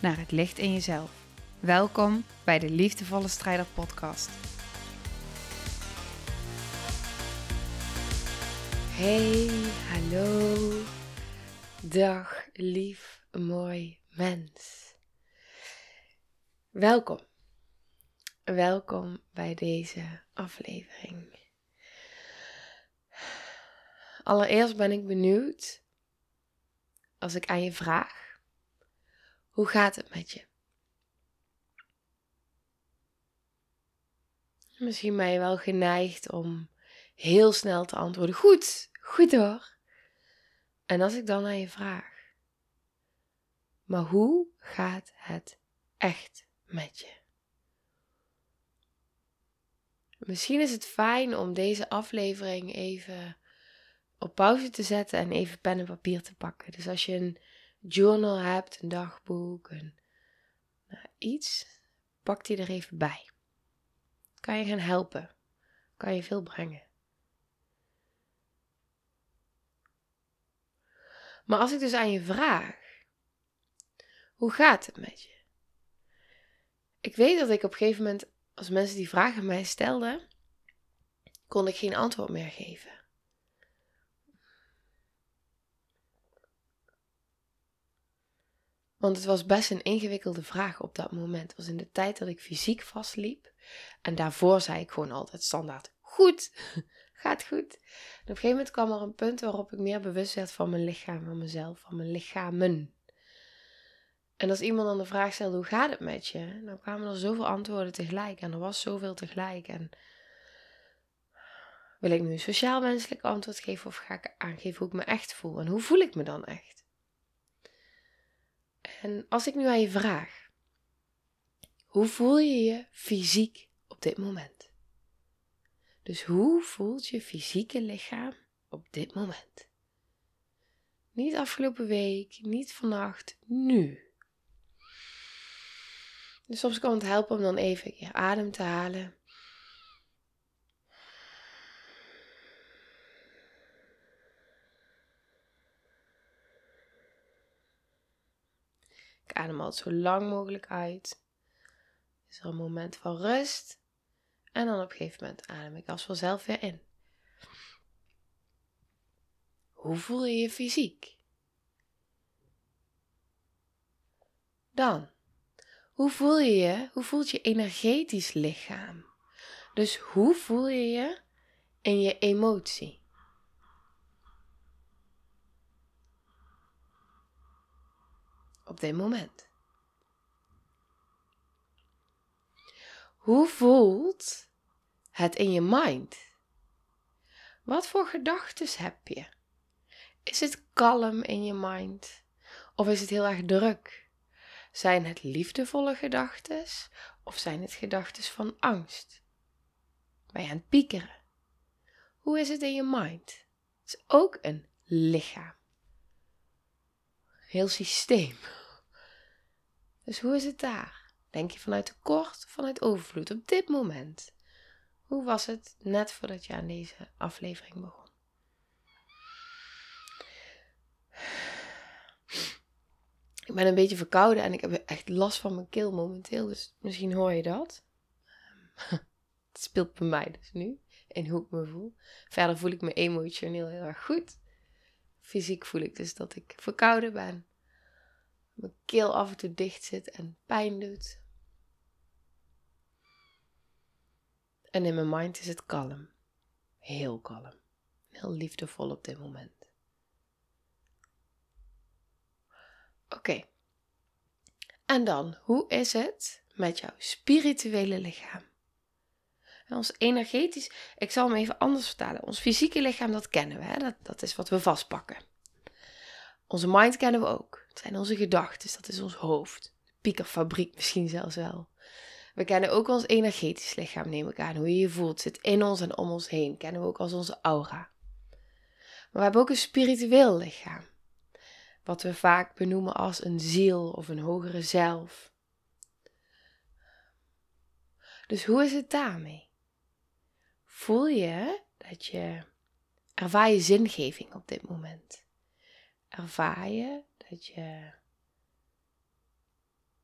naar het licht in jezelf. Welkom bij de Liefdevolle Strijder Podcast. Hey, hallo. Dag, lief, mooi mens. Welkom. Welkom bij deze aflevering. Allereerst ben ik benieuwd als ik aan je vraag: hoe gaat het met je? Misschien ben je wel geneigd om heel snel te antwoorden: goed, goed hoor. En als ik dan aan je vraag: maar hoe gaat het echt met je? Misschien is het fijn om deze aflevering even op pauze te zetten en even pen en papier te pakken. Dus als je een journal hebt, een dagboek, een, nou, iets, pak die er even bij. Kan je gaan helpen? Kan je veel brengen? Maar als ik dus aan je vraag, hoe gaat het met je? Ik weet dat ik op een gegeven moment, als mensen die vragen mij stelden, kon ik geen antwoord meer geven. Want het was best een ingewikkelde vraag op dat moment. Het was in de tijd dat ik fysiek vastliep. En daarvoor zei ik gewoon altijd standaard: Goed, gaat goed. En op een gegeven moment kwam er een punt waarop ik meer bewust werd van mijn lichaam, van mezelf, van mijn lichamen. En als iemand dan de vraag stelde: Hoe gaat het met je? Dan kwamen er zoveel antwoorden tegelijk. En er was zoveel tegelijk. En wil ik nu een sociaal-menselijk antwoord geven of ga ik aangeven hoe ik me echt voel? En hoe voel ik me dan echt? En als ik nu aan je vraag, hoe voel je je fysiek op dit moment? Dus hoe voelt je fysieke lichaam op dit moment? Niet afgelopen week, niet vannacht, nu. Dus soms kan het helpen om dan even je adem te halen. Adem altijd zo lang mogelijk uit. Is er een moment van rust. En dan op een gegeven moment adem ik als vanzelf weer in. Hoe voel je je fysiek? Dan, hoe voel je je? Hoe voelt je energetisch lichaam? Dus hoe voel je je in je emotie? Op dit moment. Hoe voelt het in je mind? Wat voor gedachten heb je? Is het kalm in je mind? Of is het heel erg druk? Zijn het liefdevolle gedachten? Of zijn het gedachten van angst? Ben aan het piekeren? Hoe is het in je mind? Het is ook een lichaam. Heel systeem. Dus hoe is het daar? Denk je vanuit tekort of vanuit overvloed op dit moment? Hoe was het net voordat je aan deze aflevering begon? Ik ben een beetje verkouden en ik heb echt last van mijn keel momenteel, dus misschien hoor je dat. Het speelt bij mij dus nu, in hoe ik me voel. Verder voel ik me emotioneel heel erg goed. Fysiek voel ik dus dat ik verkouden ben mijn keel af en toe dicht zit en pijn doet. En in mijn mind is het kalm. Heel kalm. Heel liefdevol op dit moment. Oké. En dan, hoe is het met jouw spirituele lichaam? Ons energetisch, ik zal hem even anders vertalen. Ons fysieke lichaam, dat kennen we, hè? Dat, dat is wat we vastpakken. Onze mind kennen we ook. Het zijn onze gedachten, dat is ons hoofd. piekerfabriek misschien zelfs wel. We kennen ook ons energetisch lichaam, neem ik aan. Hoe je je voelt, zit in ons en om ons heen. Kennen we ook als onze aura. Maar we hebben ook een spiritueel lichaam. Wat we vaak benoemen als een ziel of een hogere zelf. Dus hoe is het daarmee? Voel je dat je, ervaar je zingeving op dit moment? Ervaar je dat je,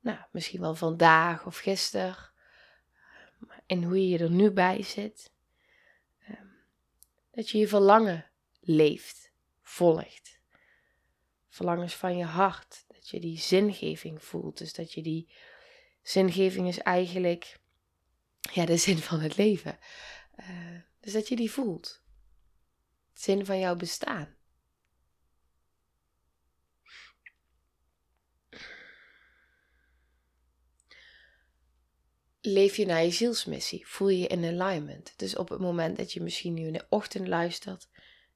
nou, misschien wel vandaag of gisteren, en hoe je er nu bij zit, ehm, dat je je verlangen leeft, volgt. Verlangens van je hart, dat je die zingeving voelt. Dus dat je die zingeving is eigenlijk ja, de zin van het leven. Uh, dus dat je die voelt. Zin van jouw bestaan. Leef je naar je zielsmissie? Voel je je in alignment? Dus op het moment dat je misschien nu in de ochtend luistert,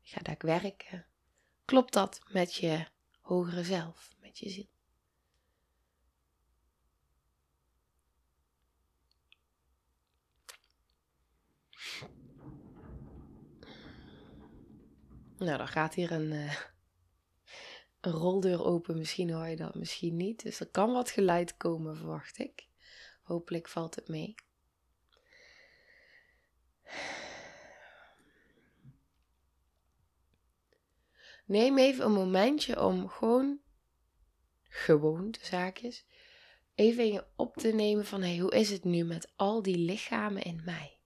ga daar werken. Klopt dat met je hogere zelf, met je ziel? Nou, dan gaat hier een, uh, een roldeur open. Misschien hoor je dat, misschien niet. Dus er kan wat geluid komen, verwacht ik. Hopelijk valt het mee. Neem even een momentje om gewoon, gewoon de zaakjes, even in je op te nemen van hey, hoe is het nu met al die lichamen in mij?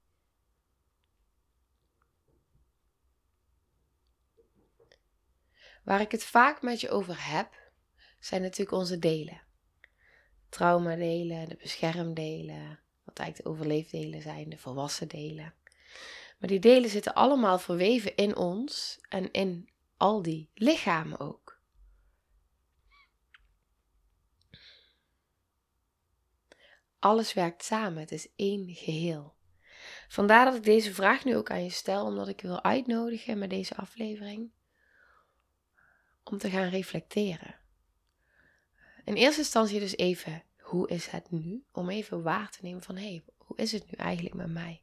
Waar ik het vaak met je over heb, zijn natuurlijk onze delen. Traumadelen, de beschermdelen, wat eigenlijk de overleefdelen zijn, de volwassen delen. Maar die delen zitten allemaal verweven in ons en in al die lichamen ook. Alles werkt samen, het is één geheel. Vandaar dat ik deze vraag nu ook aan je stel, omdat ik je wil uitnodigen met deze aflevering om te gaan reflecteren. In eerste instantie dus even, hoe is het nu? Om even waar te nemen van, hé, hey, hoe is het nu eigenlijk met mij?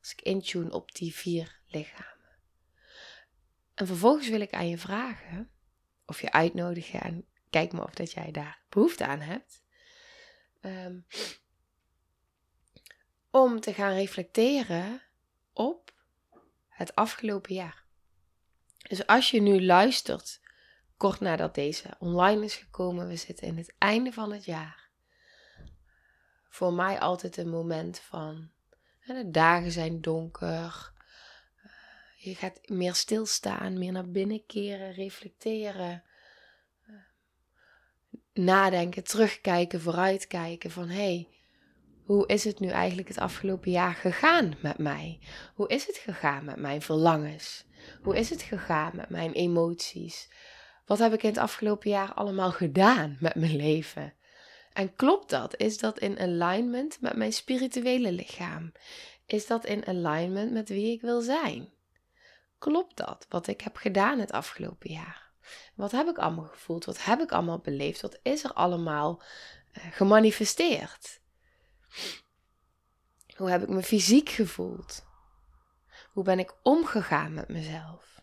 Als ik intune op die vier lichamen. En vervolgens wil ik aan je vragen, of je uitnodigen en kijk maar of dat jij daar behoefte aan hebt. Um, om te gaan reflecteren op het afgelopen jaar. Dus als je nu luistert kort nadat deze online is gekomen. We zitten in het einde van het jaar. Voor mij altijd een moment van. de dagen zijn donker. Eh, je gaat meer stilstaan, meer naar binnen keren, reflecteren. Eh, nadenken, terugkijken, vooruitkijken van hé, hey, hoe is het nu eigenlijk het afgelopen jaar gegaan met mij? Hoe is het gegaan met mijn verlangens? Hoe is het gegaan met mijn emoties? Wat heb ik in het afgelopen jaar allemaal gedaan met mijn leven? En klopt dat? Is dat in alignment met mijn spirituele lichaam? Is dat in alignment met wie ik wil zijn? Klopt dat wat ik heb gedaan het afgelopen jaar? Wat heb ik allemaal gevoeld? Wat heb ik allemaal beleefd? Wat is er allemaal uh, gemanifesteerd? Hoe heb ik me fysiek gevoeld? Hoe ben ik omgegaan met mezelf?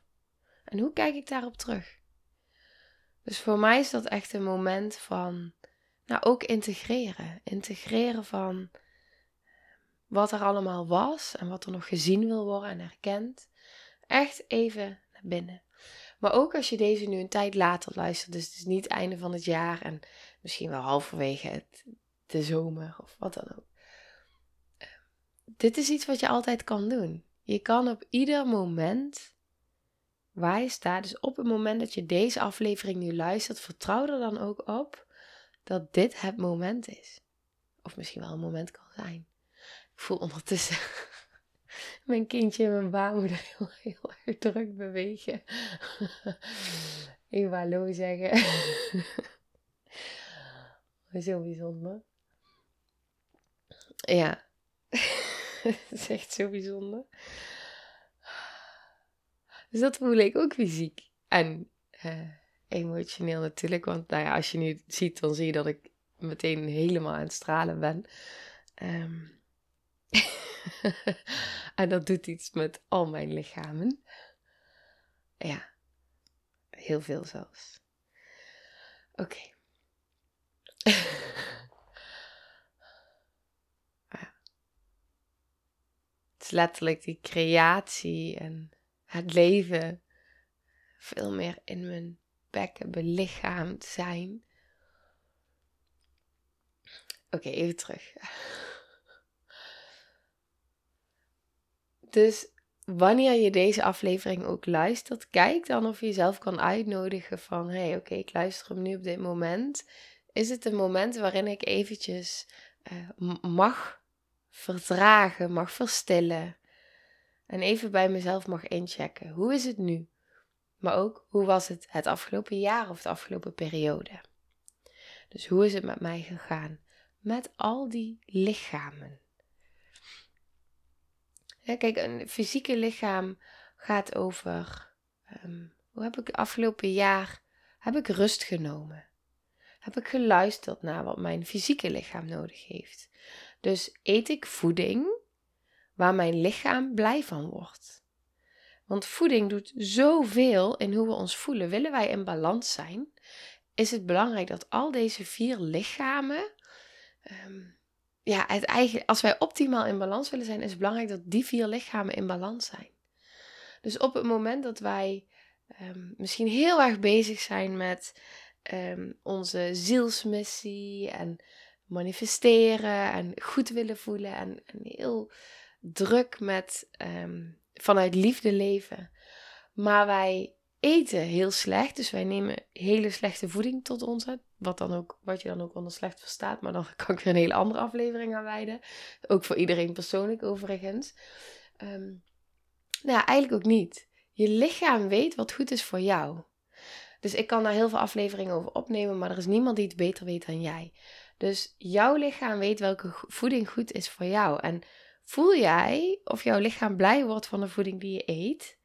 En hoe kijk ik daarop terug? Dus voor mij is dat echt een moment van, nou ook integreren. Integreren van wat er allemaal was en wat er nog gezien wil worden en erkend. Echt even naar binnen. Maar ook als je deze nu een tijd later luistert, dus het is niet het einde van het jaar en misschien wel halverwege het, de zomer of wat dan ook. Dit is iets wat je altijd kan doen. Je kan op ieder moment waar je staat. Dus op het moment dat je deze aflevering nu luistert, vertrouw er dan ook op dat dit het moment is. Of misschien wel een moment kan zijn. Ik voel ondertussen mijn kindje en mijn baarmoeder heel, heel erg druk bewegen. Even hallo zeggen. Zo bijzonder. Ja, het is echt zo bijzonder. Dus dat voel ik ook fysiek. En uh, emotioneel natuurlijk. Want nou ja, als je nu ziet, dan zie je dat ik meteen helemaal aan het stralen ben. Ehm, en dat doet iets met al mijn lichamen. Ja, heel veel zelfs. Oké. Het is letterlijk die creatie en het leven veel meer in mijn bekken belichaamd zijn. Oké, even terug. Dus wanneer je deze aflevering ook luistert, kijk dan of je jezelf kan uitnodigen van, hey, oké, ik luister hem nu op dit moment. Is het een moment waarin ik eventjes uh, mag verdragen, mag verstillen en even bij mezelf mag inchecken. Hoe is het nu? Maar ook, hoe was het het afgelopen jaar of de afgelopen periode? Dus hoe is het met mij gegaan? Met al die lichamen. Kijk, een fysieke lichaam gaat over. Um, hoe heb ik afgelopen jaar heb ik rust genomen? Heb ik geluisterd naar wat mijn fysieke lichaam nodig heeft? Dus eet ik voeding waar mijn lichaam blij van wordt? Want voeding doet zoveel in hoe we ons voelen. Willen wij in balans zijn, is het belangrijk dat al deze vier lichamen um, ja, het eigen, als wij optimaal in balans willen zijn, is het belangrijk dat die vier lichamen in balans zijn. Dus op het moment dat wij um, misschien heel erg bezig zijn met um, onze zielsmissie en manifesteren en goed willen voelen en, en heel druk met um, vanuit liefde leven, maar wij eten heel slecht. Dus wij nemen hele slechte voeding tot ons. Wat, dan ook, wat je dan ook onder slecht verstaat. Maar dan kan ik er een hele andere aflevering aan wijden. Ook voor iedereen persoonlijk overigens. Um, nou eigenlijk ook niet. Je lichaam weet wat goed is voor jou. Dus ik kan daar heel veel afleveringen over opnemen. Maar er is niemand die het beter weet dan jij. Dus jouw lichaam weet welke voeding goed is voor jou. En voel jij of jouw lichaam blij wordt van de voeding die je eet?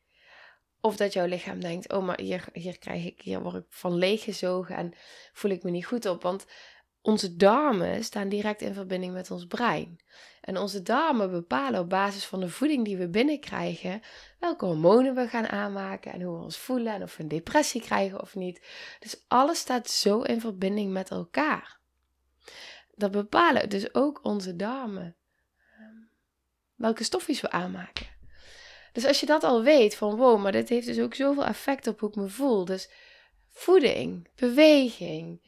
Of dat jouw lichaam denkt, oh, maar hier, hier, krijg ik, hier word ik van leeggezogen en voel ik me niet goed op. Want onze darmen staan direct in verbinding met ons brein. En onze darmen bepalen op basis van de voeding die we binnenkrijgen welke hormonen we gaan aanmaken en hoe we ons voelen en of we een depressie krijgen of niet. Dus alles staat zo in verbinding met elkaar. Dat bepalen dus ook onze darmen. Welke stofjes we aanmaken. Dus als je dat al weet, van wow, maar dit heeft dus ook zoveel effect op hoe ik me voel. Dus voeding, beweging,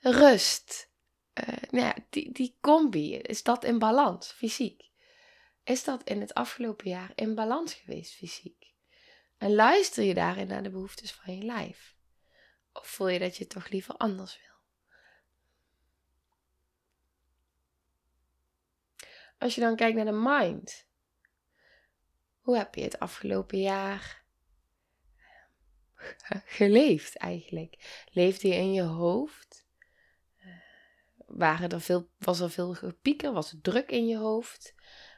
ehm, rust. Uh, nou ja, die, die combi, is dat in balans, fysiek? Is dat in het afgelopen jaar in balans geweest, fysiek? En luister je daarin naar de behoeftes van je lijf? Of voel je dat je toch liever anders wil? Als je dan kijkt naar de mind, hoe heb je het afgelopen jaar geleefd eigenlijk? Leefde je in je hoofd? Waren er veel, was er veel gepieker? Was het druk in je hoofd?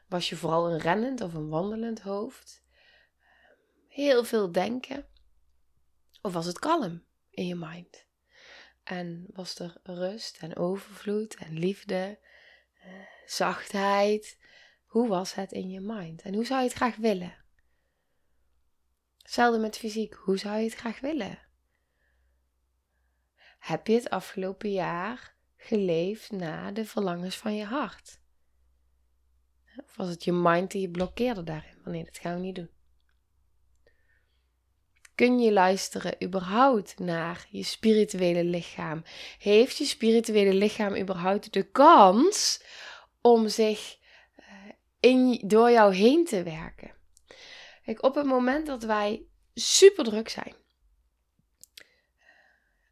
Was je vooral een rennend of een wandelend hoofd? Heel veel denken? Of was het kalm in je mind? En was er rust en overvloed en liefde, eh, zachtheid, hoe was het in je mind? En hoe zou je het graag willen? Hetzelfde met fysiek. Hoe zou je het graag willen? Heb je het afgelopen jaar geleefd naar de verlangens van je hart? Of was het je mind die je blokkeerde daarin? Wanneer dat gaan we niet doen. Kun je luisteren überhaupt naar je spirituele lichaam? Heeft je spirituele lichaam überhaupt de kans om zich in, door jou heen te werken. Kijk, op het moment dat wij super druk zijn,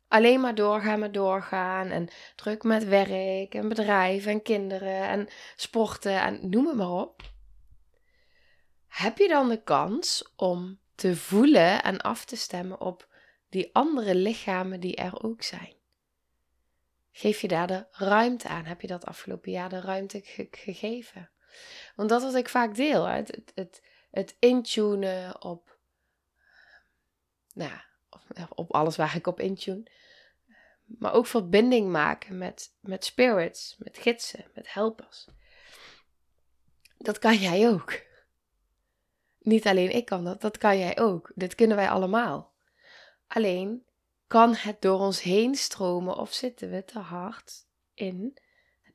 alleen maar doorgaan met doorgaan en druk met werk en bedrijf en kinderen en sporten en noem het maar op, heb je dan de kans om te voelen en af te stemmen op die andere lichamen die er ook zijn? Geef je daar de ruimte aan? Heb je dat afgelopen jaar de ruimte gegeven? Want dat wat ik vaak deel, het, het, het, het intunen op, nou op, alles waar ik op intune. maar ook verbinding maken met, met spirits, met gidsen, met helpers. Dat kan jij ook. Niet alleen ik kan dat, dat kan jij ook. Dit kunnen wij allemaal. Alleen kan het door ons heen stromen of zitten we te hard in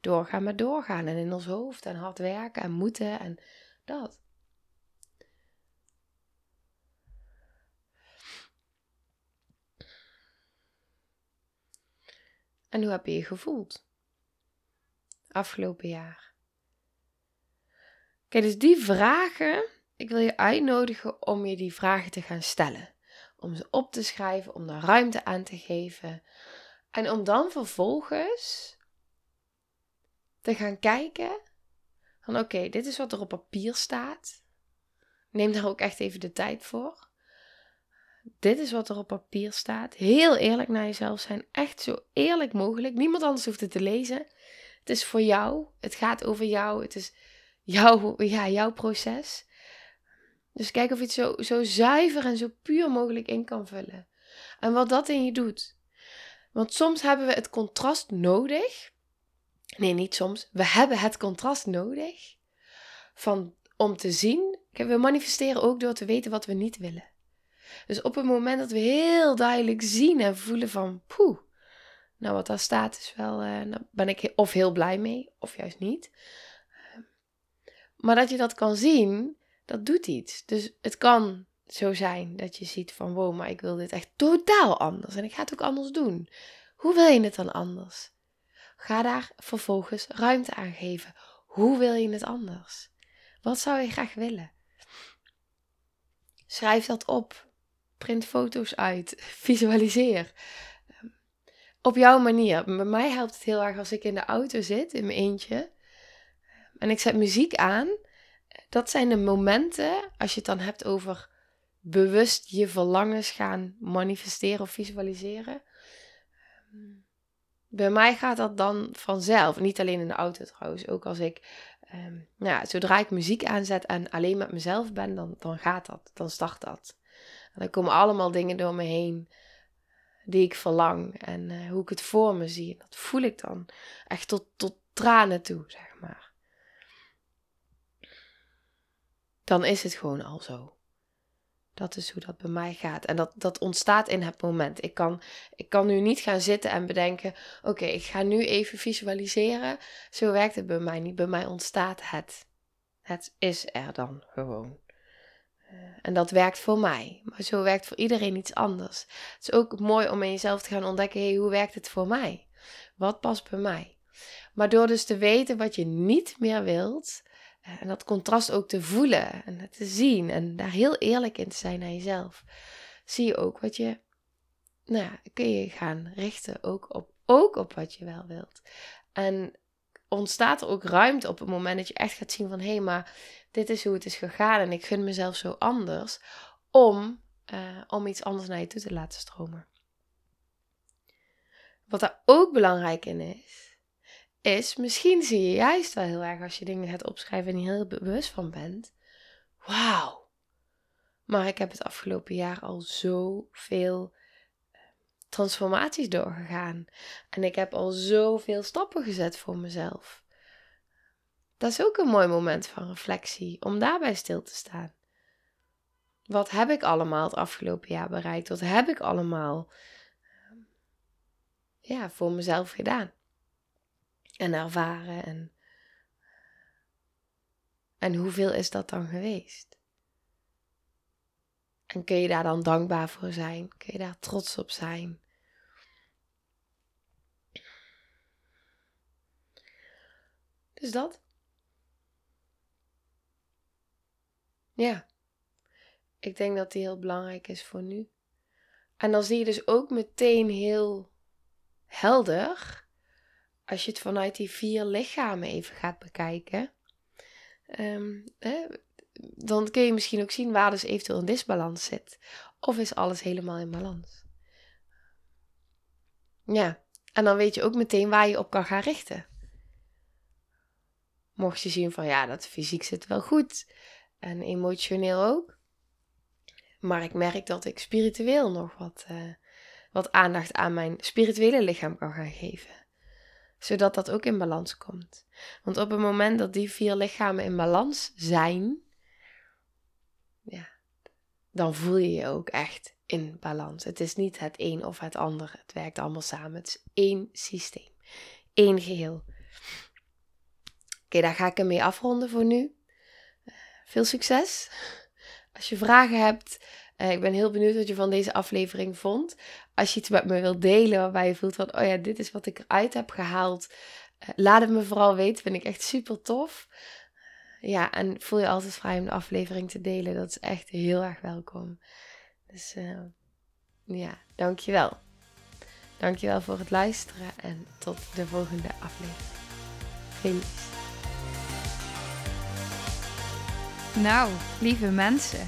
doorgaan met doorgaan en in ons hoofd en hard werken en moeten en dat. En hoe heb je je gevoeld? Afgelopen jaar. Kijk, dus die vragen, ik wil je uitnodigen om je die vragen te gaan stellen. Om ze op te schrijven, om daar ruimte aan te geven. En om dan vervolgens te gaan kijken van oké, dit is wat er op papier staat. Neem daar ook echt even de tijd voor. Dit is wat er op papier staat. Heel eerlijk naar jezelf zijn. Echt zo eerlijk mogelijk. Niemand anders hoeft het te lezen. Het is voor jou. Het gaat over jou. Het is jouw, ja, jouw proces. Dus kijk of je het zo, zo zuiver en zo puur mogelijk in kan vullen. En wat dat in je doet. Want soms hebben we het contrast nodig. Nee, niet soms. We hebben het contrast nodig. Van, om te zien. We manifesteren ook door te weten wat we niet willen. Dus op het moment dat we heel duidelijk zien en voelen van, poeh, nou wat daar staat is wel, uh, nou ben ik of heel blij mee, of juist niet. Maar dat je dat kan zien, dat doet iets. Dus het kan zo zijn dat je ziet van, wow, maar ik wil dit echt totaal anders en ik ga het ook anders doen. Hoe wil je het dan anders? Ga daar vervolgens ruimte aan geven. Hoe wil je het anders? Wat zou je graag willen? Schrijf dat op print foto's uit, visualiseer. Ehm, op jouw manier. Bij mij helpt het heel erg als ik in de auto zit, in mijn eentje. En ik zet muziek aan. Dat zijn de momenten, als je het dan hebt over bewust je verlangens gaan manifesteren of visualiseren. Ehm, bij mij gaat dat dan vanzelf. Niet alleen in de auto trouwens. Ook als ik, um, nou ja, zodra ik muziek aanzet en alleen met mezelf ben, dan, dan gaat dat. Dan start dat. En er komen allemaal dingen door me heen die ik verlang en uh, hoe ik het voor me zie. Dat voel ik dan echt tot, tot tranen toe, zeg maar. Dan is het gewoon al zo. Dat is hoe dat bij mij gaat. En dat, dat ontstaat in het moment. Ik kan, ik kan nu niet gaan zitten en bedenken: oké, ik ga nu even visualiseren. Zo werkt het bij mij niet. Bij mij ontstaat het. Het is er dan gewoon. Eh, en dat werkt voor mij. Maar zo werkt voor iedereen iets anders. Het is ook mooi om in jezelf te gaan ontdekken: hey, hoe werkt het voor mij? Wat past bij mij? Maar door dus te weten wat je niet meer wilt. Eh, en dat contrast ook te voelen en te zien. En daar heel eerlijk in te zijn naar jezelf. Zie je ook wat je. Nou ja, kun je gaan richten ook op, ook op wat je wel wilt. En ontstaat er ook ruimte op het moment dat je echt gaat zien van hé, hey, maar dit is hoe het is gegaan en ik gun mezelf zo anders om, uh, om iets anders naar je toe te laten stromen. Wat daar ook belangrijk in is, is misschien zie je juist wel heel erg als je dingen gaat opschrijven en je heel bewust van bent. Wauw, maar ik heb het afgelopen jaar al zoveel eh, transformaties doorgegaan. En ik heb al zoveel stappen gezet voor mezelf. Dat is ook een mooi moment van reflectie, om daarbij stil te staan. Wat heb ik allemaal het afgelopen jaar bereikt? Wat heb ik allemaal ehm, ja, voor mezelf gedaan? En ervaren. En, en hoeveel is dat dan geweest? En kun je daar dan dankbaar voor zijn? Kun je daar trots op zijn? Dus dat. Ja, ik denk dat die heel belangrijk is voor nu. En dan zie je dus ook meteen heel helder, als je het vanuit die vier lichamen even gaat bekijken, ehm, dan kun je misschien ook zien waar dus eventueel een disbalans zit. Of is alles helemaal in balans? Ja, en dan weet je ook meteen waar je op kan gaan richten. Mocht je zien van ja, dat fysiek zit wel goed. En emotioneel ook. Maar ik merk dat ik spiritueel nog wat, uh, wat aandacht aan mijn spirituele lichaam kan gaan geven. Zodat dat ook in balans komt. Want op het moment dat die vier lichamen in balans zijn, ja, dan voel je je ook echt in balans. Het is niet het een of het ander. Het werkt allemaal samen. Het is één systeem. één geheel. Oké, daar ga ik ermee afronden voor nu. Veel succes. Als je vragen hebt, uh, ik ben heel benieuwd wat je van deze aflevering vond. Als je iets met me wilt delen waarbij je voelt van, oh ja, dit is wat ik eruit heb gehaald. Uh, laat het me vooral weten, vind ik echt super tof. ja, en voel je altijd vrij om de aflevering te delen. Dat is echt heel erg welkom. Dus uh, ja, dankjewel. Dankjewel voor het luisteren en tot de volgende aflevering. Feliz. Nou, lieve mensen,